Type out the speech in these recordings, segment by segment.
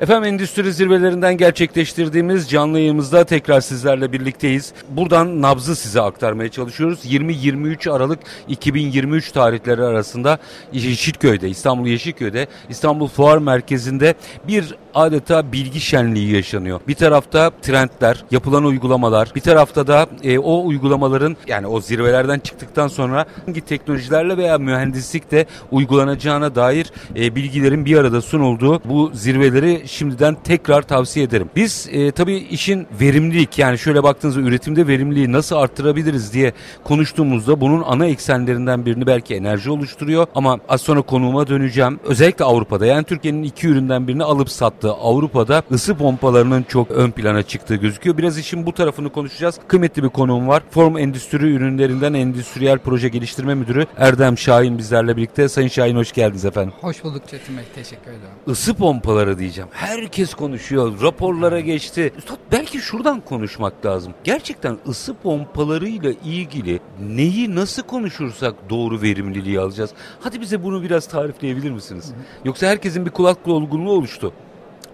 Efendim endüstri zirvelerinden gerçekleştirdiğimiz canlı yayımızda tekrar sizlerle birlikteyiz. Buradan nabzı size aktarmaya çalışıyoruz. 20-23 Aralık 2023 tarihleri arasında Yeşilköy'de, İstanbul Yeşilköy'de, İstanbul Fuar Merkezi'nde bir adeta bilgi şenliği yaşanıyor. Bir tarafta trendler, yapılan uygulamalar, bir tarafta da e, o uygulamaların yani o zirvelerden çıktıktan sonra hangi teknolojilerle veya mühendislikte uygulanacağına dair e, bilgilerin bir arada sunulduğu bu zirveleri şimdiden tekrar tavsiye ederim. Biz e, tabii işin verimlilik yani şöyle baktığınızda üretimde verimliliği nasıl arttırabiliriz diye konuştuğumuzda bunun ana eksenlerinden birini belki enerji oluşturuyor ama az sonra konuğuma döneceğim. Özellikle Avrupa'da yani Türkiye'nin iki üründen birini alıp sattığı Avrupa'da ısı pompalarının çok ön plana çıktığı gözüküyor. Biraz işin bu tarafını konuşacağız. Kıymetli bir konuğum var. Form Endüstri Ürünlerinden Endüstriyel Proje Geliştirme Müdürü Erdem Şahin bizlerle birlikte. Sayın Şahin hoş geldiniz efendim. Hoş bulduk Çetin Bey. Teşekkür ederim. Isı pompaları diyeceğim. Herkes konuşuyor. Raporlara geçti. Üstad belki şuradan konuşmak lazım. Gerçekten ısı pompalarıyla ilgili neyi nasıl konuşursak doğru verimliliği alacağız. Hadi bize bunu biraz tarifleyebilir misiniz? Yoksa herkesin bir kulak dolgunluğu oluştu.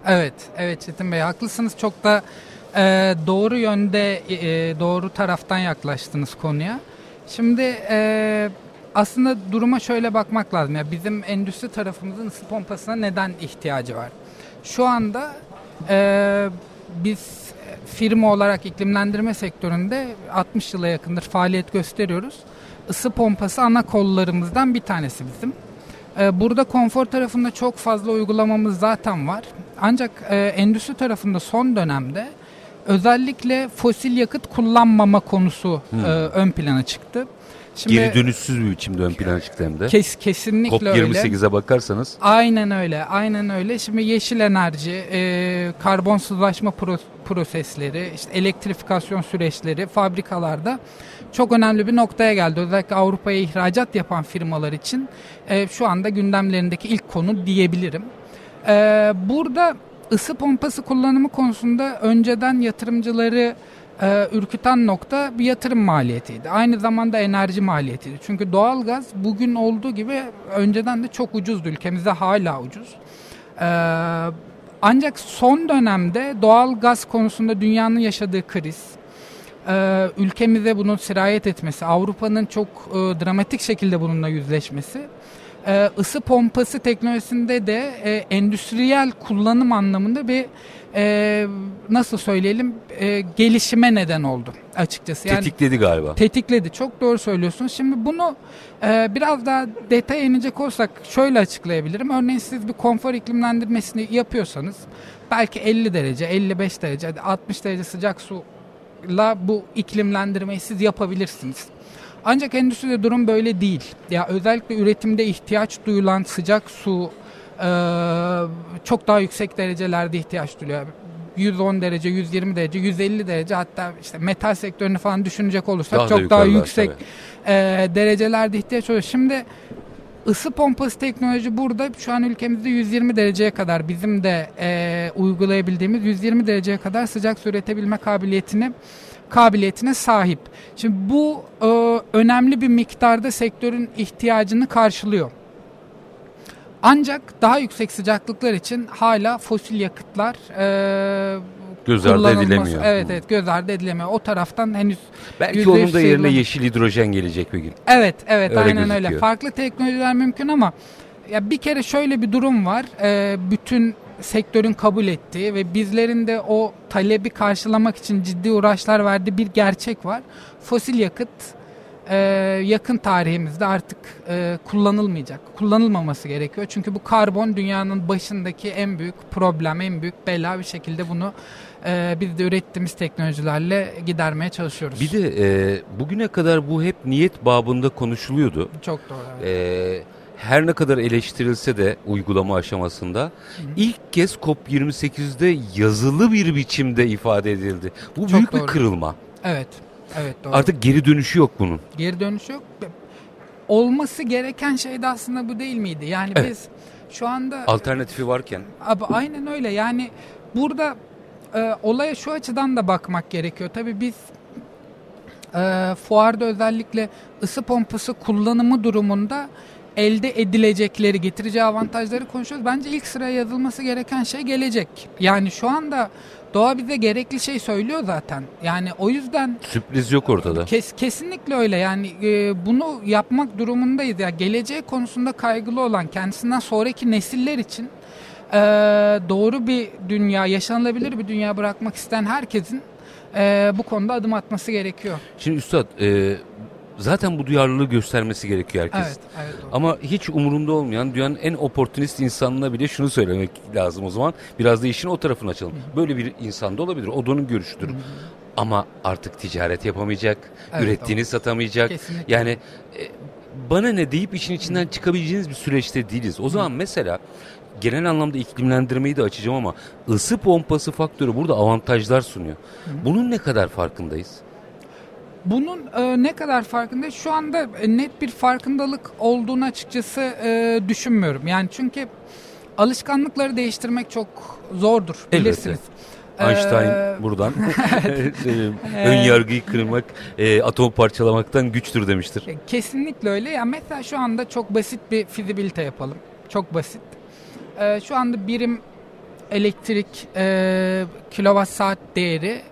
Evet, evet Çetin Bey haklısınız. Çok da e, doğru yönde, e, doğru taraftan yaklaştınız konuya. Şimdi e, aslında duruma şöyle bakmak lazım. Ya bizim endüstri tarafımızın ısı pompasına neden ihtiyacı var? Şu anda e, biz firma olarak iklimlendirme sektöründe 60 yıla yakındır faaliyet gösteriyoruz. Isı pompası ana kollarımızdan bir tanesi bizim. E, burada konfor tarafında çok fazla uygulamamız zaten var. Ancak e, endüstri tarafında son dönemde özellikle fosil yakıt kullanmama konusu hmm. e, ön plana çıktı. Şimdi, Geri dönüşsüz bir biçimde ön plana çıktı hem de. Kes, kesinlikle öyle. COP28'e bakarsanız. Aynen öyle, aynen öyle. Şimdi yeşil enerji, e, karbonsuzlaşma pro, prosesleri, işte elektrifikasyon süreçleri fabrikalarda çok önemli bir noktaya geldi. Özellikle Avrupa'ya ihracat yapan firmalar için e, şu anda gündemlerindeki ilk konu diyebilirim. E, burada ısı pompası kullanımı konusunda önceden yatırımcıları e, ürküten nokta bir yatırım maliyetiydi. Aynı zamanda enerji maliyetiydi. Çünkü doğalgaz bugün olduğu gibi önceden de çok ucuzdu. Ülkemizde hala ucuz. E, ancak son dönemde doğal gaz konusunda dünyanın yaşadığı kriz, e, ülkemize bunun sirayet etmesi, Avrupa'nın çok e, dramatik şekilde bununla yüzleşmesi, e, ısı pompası teknolojisinde de e, endüstriyel kullanım anlamında bir e, nasıl söyleyelim e, gelişime neden oldu açıkçası. Yani, tetikledi galiba. Tetikledi. Çok doğru söylüyorsunuz. Şimdi bunu e, biraz daha detaya inecek olsak şöyle açıklayabilirim. Örneğin siz bir konfor iklimlendirmesini yapıyorsanız belki 50 derece, 55 derece, 60 derece sıcak suyla bu iklimlendirmeyi siz yapabilirsiniz. Ancak endüstride durum böyle değil. Ya özellikle üretimde ihtiyaç duyulan sıcak su e, çok daha yüksek derecelerde ihtiyaç duyuyor. 110 derece, 120 derece, 150 derece hatta işte metal sektörünü falan düşünecek olursak daha çok daha yüksek e, derecelerde ihtiyaç oluyor. Şimdi ısı pompası teknoloji burada şu an ülkemizde 120 dereceye kadar bizim de e, uygulayabildiğimiz 120 dereceye kadar sıcak su üretebilme kabiliyetini kabiliyetine sahip. Şimdi bu e, önemli bir miktarda sektörün ihtiyacını karşılıyor. Ancak daha yüksek sıcaklıklar için hala fosil yakıtlar e, göz ardı edilemiyor. Evet evet göz ardı edilemiyor. O taraftan henüz belki onun da yerine yeşil hidrojen gelecek bir gün. Evet evet öyle aynen gözüküyor. öyle. Farklı teknolojiler mümkün ama ya bir kere şöyle bir durum var. Ee, bütün sektörün kabul ettiği ve bizlerin de o talebi karşılamak için ciddi uğraşlar verdiği bir gerçek var. Fosil yakıt e, yakın tarihimizde artık e, kullanılmayacak. Kullanılmaması gerekiyor. Çünkü bu karbon dünyanın başındaki en büyük problem, en büyük bela bir şekilde bunu e, biz de ürettiğimiz teknolojilerle gidermeye çalışıyoruz. Bir de e, bugüne kadar bu hep niyet babında konuşuluyordu. Çok doğru. Evet. E, her ne kadar eleştirilse de uygulama aşamasında Hı. ilk kez COP28'de yazılı bir biçimde ifade edildi. Bu Çok büyük doğru. bir kırılma. Evet. Evet doğru. Artık geri dönüşü yok bunun. Geri dönüşü yok. Olması gereken şey de aslında bu değil miydi? Yani evet. biz şu anda alternatifi varken. Abi aynen öyle. Yani burada e, olaya şu açıdan da bakmak gerekiyor. Tabii biz e, fuarda özellikle ısı pompası kullanımı durumunda elde edilecekleri, getireceği avantajları konuşuyoruz. Bence ilk sıraya yazılması gereken şey gelecek. Yani şu anda doğa bize gerekli şey söylüyor zaten. Yani o yüzden Sürpriz yok ortada. kes, kesinlikle öyle. Yani e, bunu yapmak durumundayız. Ya geleceği konusunda kaygılı olan, kendisinden sonraki nesiller için e, doğru bir dünya, yaşanılabilir bir dünya bırakmak isteyen herkesin e, bu konuda adım atması gerekiyor. Şimdi Üstad e, zaten bu duyarlılığı göstermesi gerekiyor herkes. Evet, evet. doğru. Ama hiç umurunda olmayan dünyanın en oportunist insanına bile şunu söylemek lazım o zaman. Biraz da işin o tarafını açalım. Böyle bir insan da olabilir. O da onun görüşüdür. Ama artık ticaret yapamayacak, Evet, ürettiğini satamayacak. Kesinlikle. Yani e, bana ne deyip işin içinden çıkabileceğiniz bir süreçte değiliz. O zaman mesela genel anlamda iklimlendirmeyi de açacağım ama ısı pompası faktörü burada avantajlar sunuyor. Bunun ne kadar farkındayız? Bunun e, ne kadar farkında? Şu anda e, net bir farkındalık olduğunu açıkçası e, düşünmüyorum. Yani çünkü alışkanlıkları değiştirmek çok zordur Elbette. bilirsiniz. Einstein Ee, buradan e, ön yargıyı kırmak, e, atom parçalamaktan güçtür demiştir. E, Kesinlikle öyle. Ya mesela şu anda çok basit bir fizibilite yapalım. Çok basit. E, şu anda birim elektrik e, kilowatt saat değeri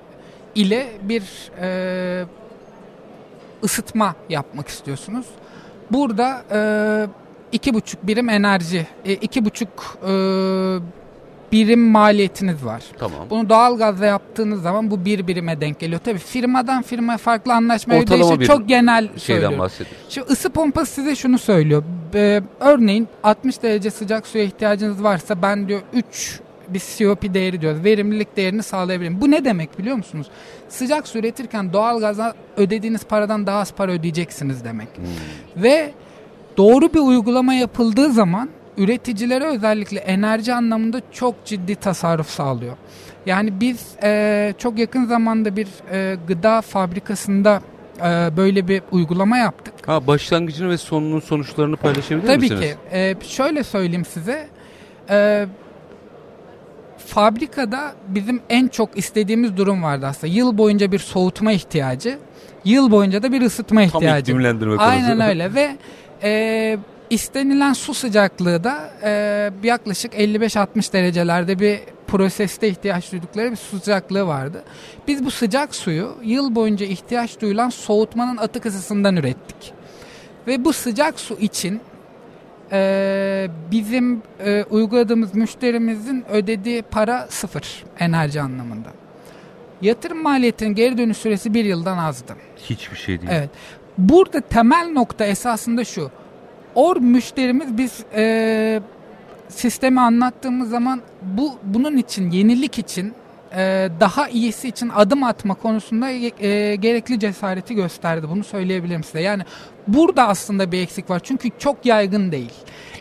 ile bir e, ısıtma yapmak istiyorsunuz. Burada e, iki buçuk birim enerji, e, iki buçuk e, birim maliyetiniz var. Tamam. Bunu doğalgazla yaptığınız zaman bu bir birime denk geliyor. Tabii firmadan firmaya farklı Ortalama değişir. Çok genel Şeyden söylüyorum. bahsediyoruz. Şimdi ısı pompası size şunu söylüyor. Ee, örneğin 60 derece sıcak suya ihtiyacınız varsa ben diyor 3 bir COP değeri diyoruz. Verimlilik değerini sağlayabilirim. Bu ne demek biliyor musunuz? Sıcak su üretirken doğalgaza ödediğiniz paradan daha az para ödeyeceksiniz demek. Ve doğru bir uygulama yapıldığı zaman üreticilere özellikle enerji anlamında çok ciddi tasarruf sağlıyor. Yani biz e, çok yakın zamanda bir e, gıda fabrikasında e, böyle bir uygulama yaptık. Ha başlangıcını ve sonunun sonuçlarını paylaşabilir Tabii misiniz? ki. E, şöyle söyleyeyim size. E, fabrikada bizim en çok istediğimiz durum vardı aslında. Yıl boyunca bir soğutma ihtiyacı. Yıl boyunca da bir ısıtma Tam ihtiyacı. iklimlendirme konusu. Aynen öyle ve e, istenilen su sıcaklığı da e, yaklaşık 55-60 derecelerde bir proseste ihtiyaç duydukları bir su sıcaklığı vardı. Biz bu sıcak suyu yıl boyunca ihtiyaç duyulan soğutmanın atık ısısından ürettik. Ve bu sıcak su için e, bizim e, uyguladığımız müşterimizin ödediği para sıfır enerji anlamında. Yatırım maliyetinin geri dönüş süresi bir yıldan azdı. Hiçbir şey değil. Evet. Burada temel nokta esasında şu. Or müşterimiz biz e, sistemi anlattığımız zaman bu bunun için yenilik için e, daha iyisi için adım atma konusunda e, gerekli cesareti gösterdi. Bunu söyleyebilirim size. Yani burada aslında bir eksik var. Çünkü çok yaygın değil.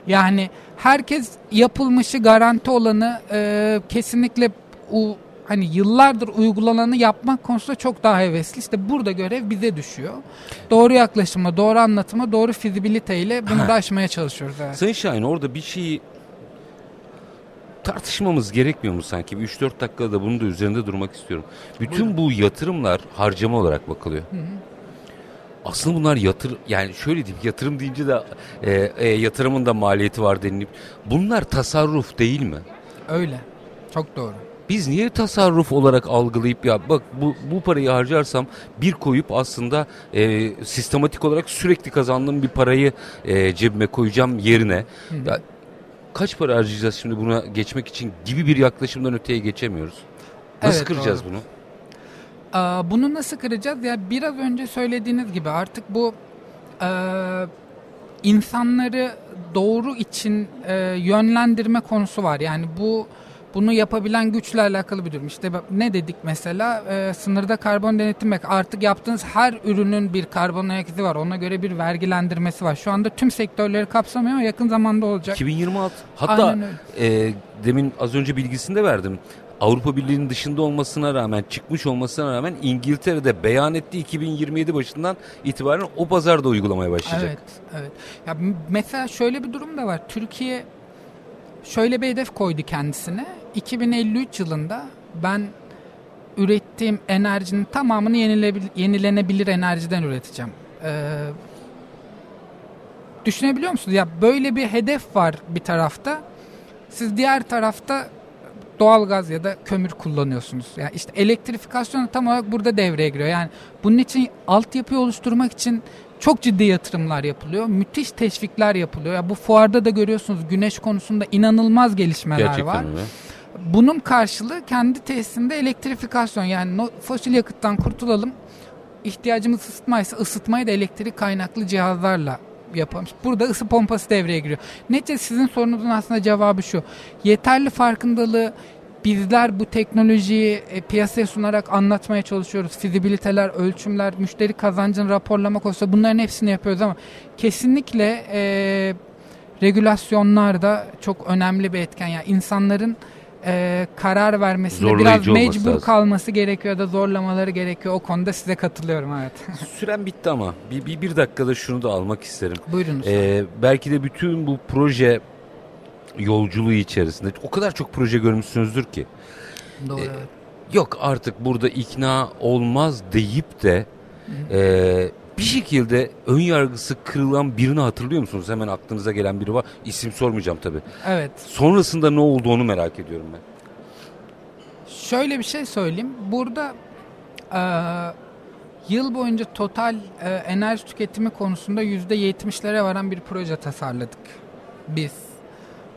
Yani herkes yapılmışı garanti olanı e, kesinlikle u, hani yıllardır uygulananı yapmak konusunda çok daha hevesli. İşte burada görev bize düşüyor. Doğru yaklaşıma, doğru anlatıma, doğru fizibiliteyle bunu da aşmaya çalışıyoruz. Evet. Sayın Şahin orada bir şeyi tartışmamız gerekmiyor mu sanki? Bir 3-4 dakikada bunun da üzerinde durmak istiyorum. Bütün bu yatırımlar harcama olarak bakılıyor. Aslında bunlar yatır yani şöyle diyeyim yatırım deyince de e, e, yatırımın da maliyeti var denilip bunlar tasarruf değil mi? Öyle. Çok doğru. Biz niye tasarruf olarak algılayıp ya bak bu, bu parayı harcarsam bir koyup aslında e, sistematik olarak sürekli kazandığım bir parayı e, cebime koyacağım yerine ya, kaç para harcayacağız şimdi buna geçmek için gibi bir yaklaşımdan öteye geçemiyoruz. Nasıl Evet, kıracağız doğru. bunu? Aa, bunu nasıl kıracağız? Ya biraz önce söylediğiniz gibi artık bu e, insanları doğru için e, yönlendirme konusu var. Yani bu bunu yapabilen güçle alakalı bir durum. İşte ne dedik mesela E, sınırda karbon denetimi artık yaptığınız her ürünün bir karbon ayak izi var. Ona göre bir vergilendirmesi var. Şu anda tüm sektörleri kapsamıyor ama yakın zamanda olacak. 2026 hatta e, demin az önce bilgisini de verdim. Avrupa Birliği'nin dışında olmasına rağmen çıkmış olmasına rağmen İngiltere'de beyan ettiği 2027 başından itibaren o pazarda uygulamaya başlayacak. Evet, evet. Ya mesela şöyle bir durum da var. Türkiye şöyle bir hedef koydu kendisine. 2053 yılında ben ürettiğim enerjinin tamamını yenilenebilir enerjiden üreteceğim. Ee, düşünebiliyor musunuz? Ya böyle bir hedef var bir tarafta. Siz diğer tarafta doğalgaz ya da kömür kullanıyorsunuz. Yani işte elektrifikasyon tam olarak burada devreye giriyor. Yani bunun için altyapıyı oluşturmak için çok ciddi yatırımlar yapılıyor. Müthiş teşvikler yapılıyor. Ya bu fuarda da görüyorsunuz güneş konusunda inanılmaz gelişmeler Gerçekten var. öyle. Bunun karşılığı kendi tesisinde elektrifikasyon yani fosil yakıttan kurtulalım. İhtiyacımız ısıtmaysa ısıtmayı da elektrik kaynaklı cihazlarla yapalım. Burada ısı pompası devreye giriyor. Nece sizin sorunuzun aslında cevabı şu. Yeterli farkındalığı bizler bu teknolojiyi e, piyasaya sunarak anlatmaya çalışıyoruz. Fizibiliteler, ölçümler, müşteri kazancını raporlamak olsa bunların hepsini yapıyoruz ama kesinlikle e, regülasyonlar da çok önemli bir etken. Yani insanların e, karar vermesinde biraz Zorlayıcı olması mecbur lazım. kalması gerekiyor da zorlamaları gerekiyor. O konuda size katılıyorum evet. Süren bitti ama bir, bir, bir dakikada şunu da almak isterim. Buyurunuz. Ee, belki de bütün bu proje yolculuğu içerisinde o kadar çok proje görmüşsünüzdür ki. Doğru. e, evet. Yok artık burada ikna olmaz deyip de e, bir şekilde ön yargısı kırılan birini hatırlıyor musunuz? Hemen aklınıza gelen biri var. İsim sormayacağım tabii. Evet. Sonrasında ne oldu onu merak ediyorum ben. Şöyle bir şey söyleyeyim. Burada e, yıl boyunca total e, enerji tüketimi konusunda %70'lere varan bir proje tasarladık. Biz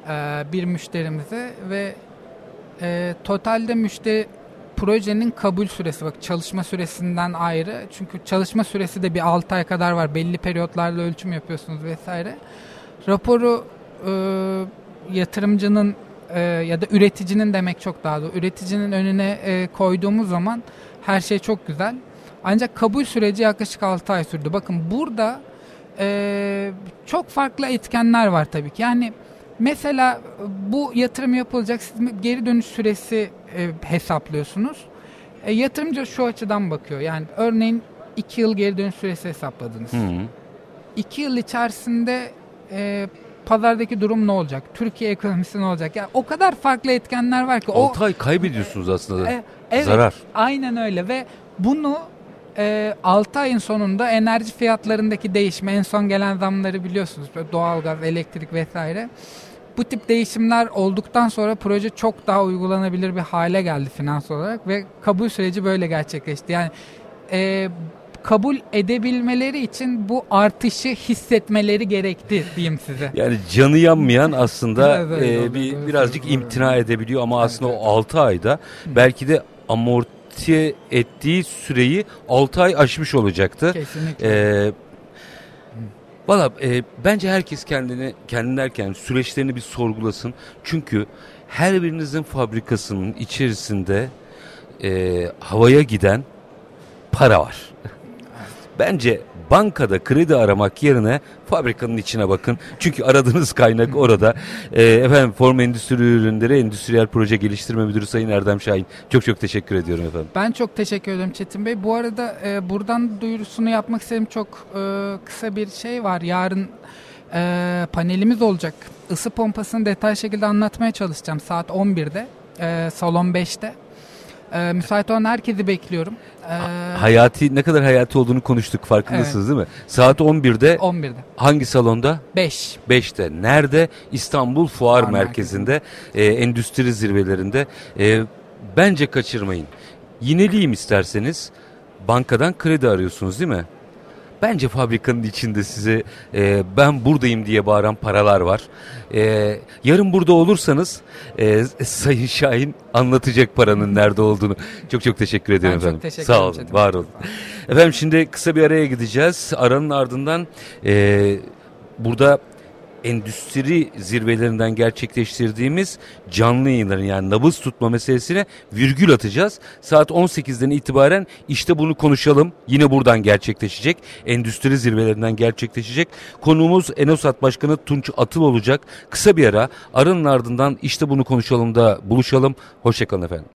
e, bir müşterimize ve e, totalde müşteri projenin kabul süresi bak çalışma süresinden ayrı. Çünkü çalışma süresi de bir 6 ay kadar var. Belli periyotlarla ölçüm yapıyorsunuz vesaire. Raporu e, yatırımcının e, ya da üreticinin demek çok daha doğru. Üreticinin önüne e, koyduğumuz zaman her şey çok güzel. Ancak kabul süreci yaklaşık 6 ay sürdü. Bakın burada e, çok farklı etkenler var tabii ki. Yani mesela bu yatırım yapılacak siz geri dönüş süresi e, hesaplıyorsunuz. E, yatırımcı şu açıdan bakıyor. Yani örneğin 2 yıl geri dönüş süresi hesapladınız. Hı. 2 yıl içerisinde e, pazardaki durum ne olacak? Türkiye ekonomisi ne olacak? Yani o kadar farklı etkenler var ki. o 6 ay kaybediyorsunuz aslında. e, evet, Zarar. Aynen öyle ve bunu e, 6 ayın sonunda enerji fiyatlarındaki değişme en son gelen zamları biliyorsunuz. Böyle doğalgaz, elektrik vesaire. Bu tip değişimler olduktan sonra proje çok daha uygulanabilir bir hale geldi finans olarak ve kabul süreci böyle gerçekleşti. Yani e, kabul edebilmeleri için bu artışı hissetmeleri gerekti diyeyim size. Yani canı yanmayan aslında Evet, evet, e, bir doğru, birazcık doğru. imtina edebiliyor ama aslında evet. o 6 ayda belki de amorti ettiği süreyi 6 ay aşmış olacaktı. Kesinlikle. Ee, Valla e, bence herkes kendini kendini derken süreçlerini bir sorgulasın. Çünkü her birinizin fabrikasının içerisinde e, havaya giden para var. Bence bankada kredi aramak yerine fabrikanın içine bakın. Çünkü aradığınız kaynak orada. E, efendim Form Endüstri Ürünleri Endüstriyel Proje Geliştirme Müdürü Sayın Erdem Şahin. Çok çok teşekkür ediyorum efendim. Ben çok teşekkür ederim Çetin Bey. Bu arada e, buradan duyurusunu yapmak istediğim çok e, kısa bir şey var. Yarın e, panelimiz olacak. Isı pompasını detaylı şekilde anlatmaya çalışacağım saat 11'de. e, salon 5'te. E, müsait olan herkesi bekliyorum. E, Hayati ne kadar hayati olduğunu konuştuk farkındasınız değil mi? Saat 11'de 11'de. hangi salonda? 5. 5'te. Nerede? İstanbul Fuar Fuar Merkezi'nde, e, endüstri zirvelerinde. E, bence kaçırmayın. Yineleyeyim isterseniz. Bankadan kredi arıyorsunuz değil mi? Bence fabrikanın içinde size e, ben buradayım diye bağıran paralar var. E, yarın burada olursanız e, Sayın Şahin anlatacak paranın nerede olduğunu. Çok çok teşekkür ederim çok efendim. teşekkür Sağ ederim olun, Çetin var olun. Efendim şimdi kısa bir araya gideceğiz. Aranın ardından e, burada endüstri zirvelerinden gerçekleştirdiğimiz canlı yayınların yani nabız tutma meselesine virgül atacağız. Saat 18'den itibaren işte bunu konuşalım. Yine buradan gerçekleşecek. Endüstri zirvelerinden gerçekleşecek. Konuğumuz Enosat Başkanı Tunç Atıl olacak. Kısa bir ara aranın ardından işte bunu konuşalım da buluşalım. Hoşçakalın efendim.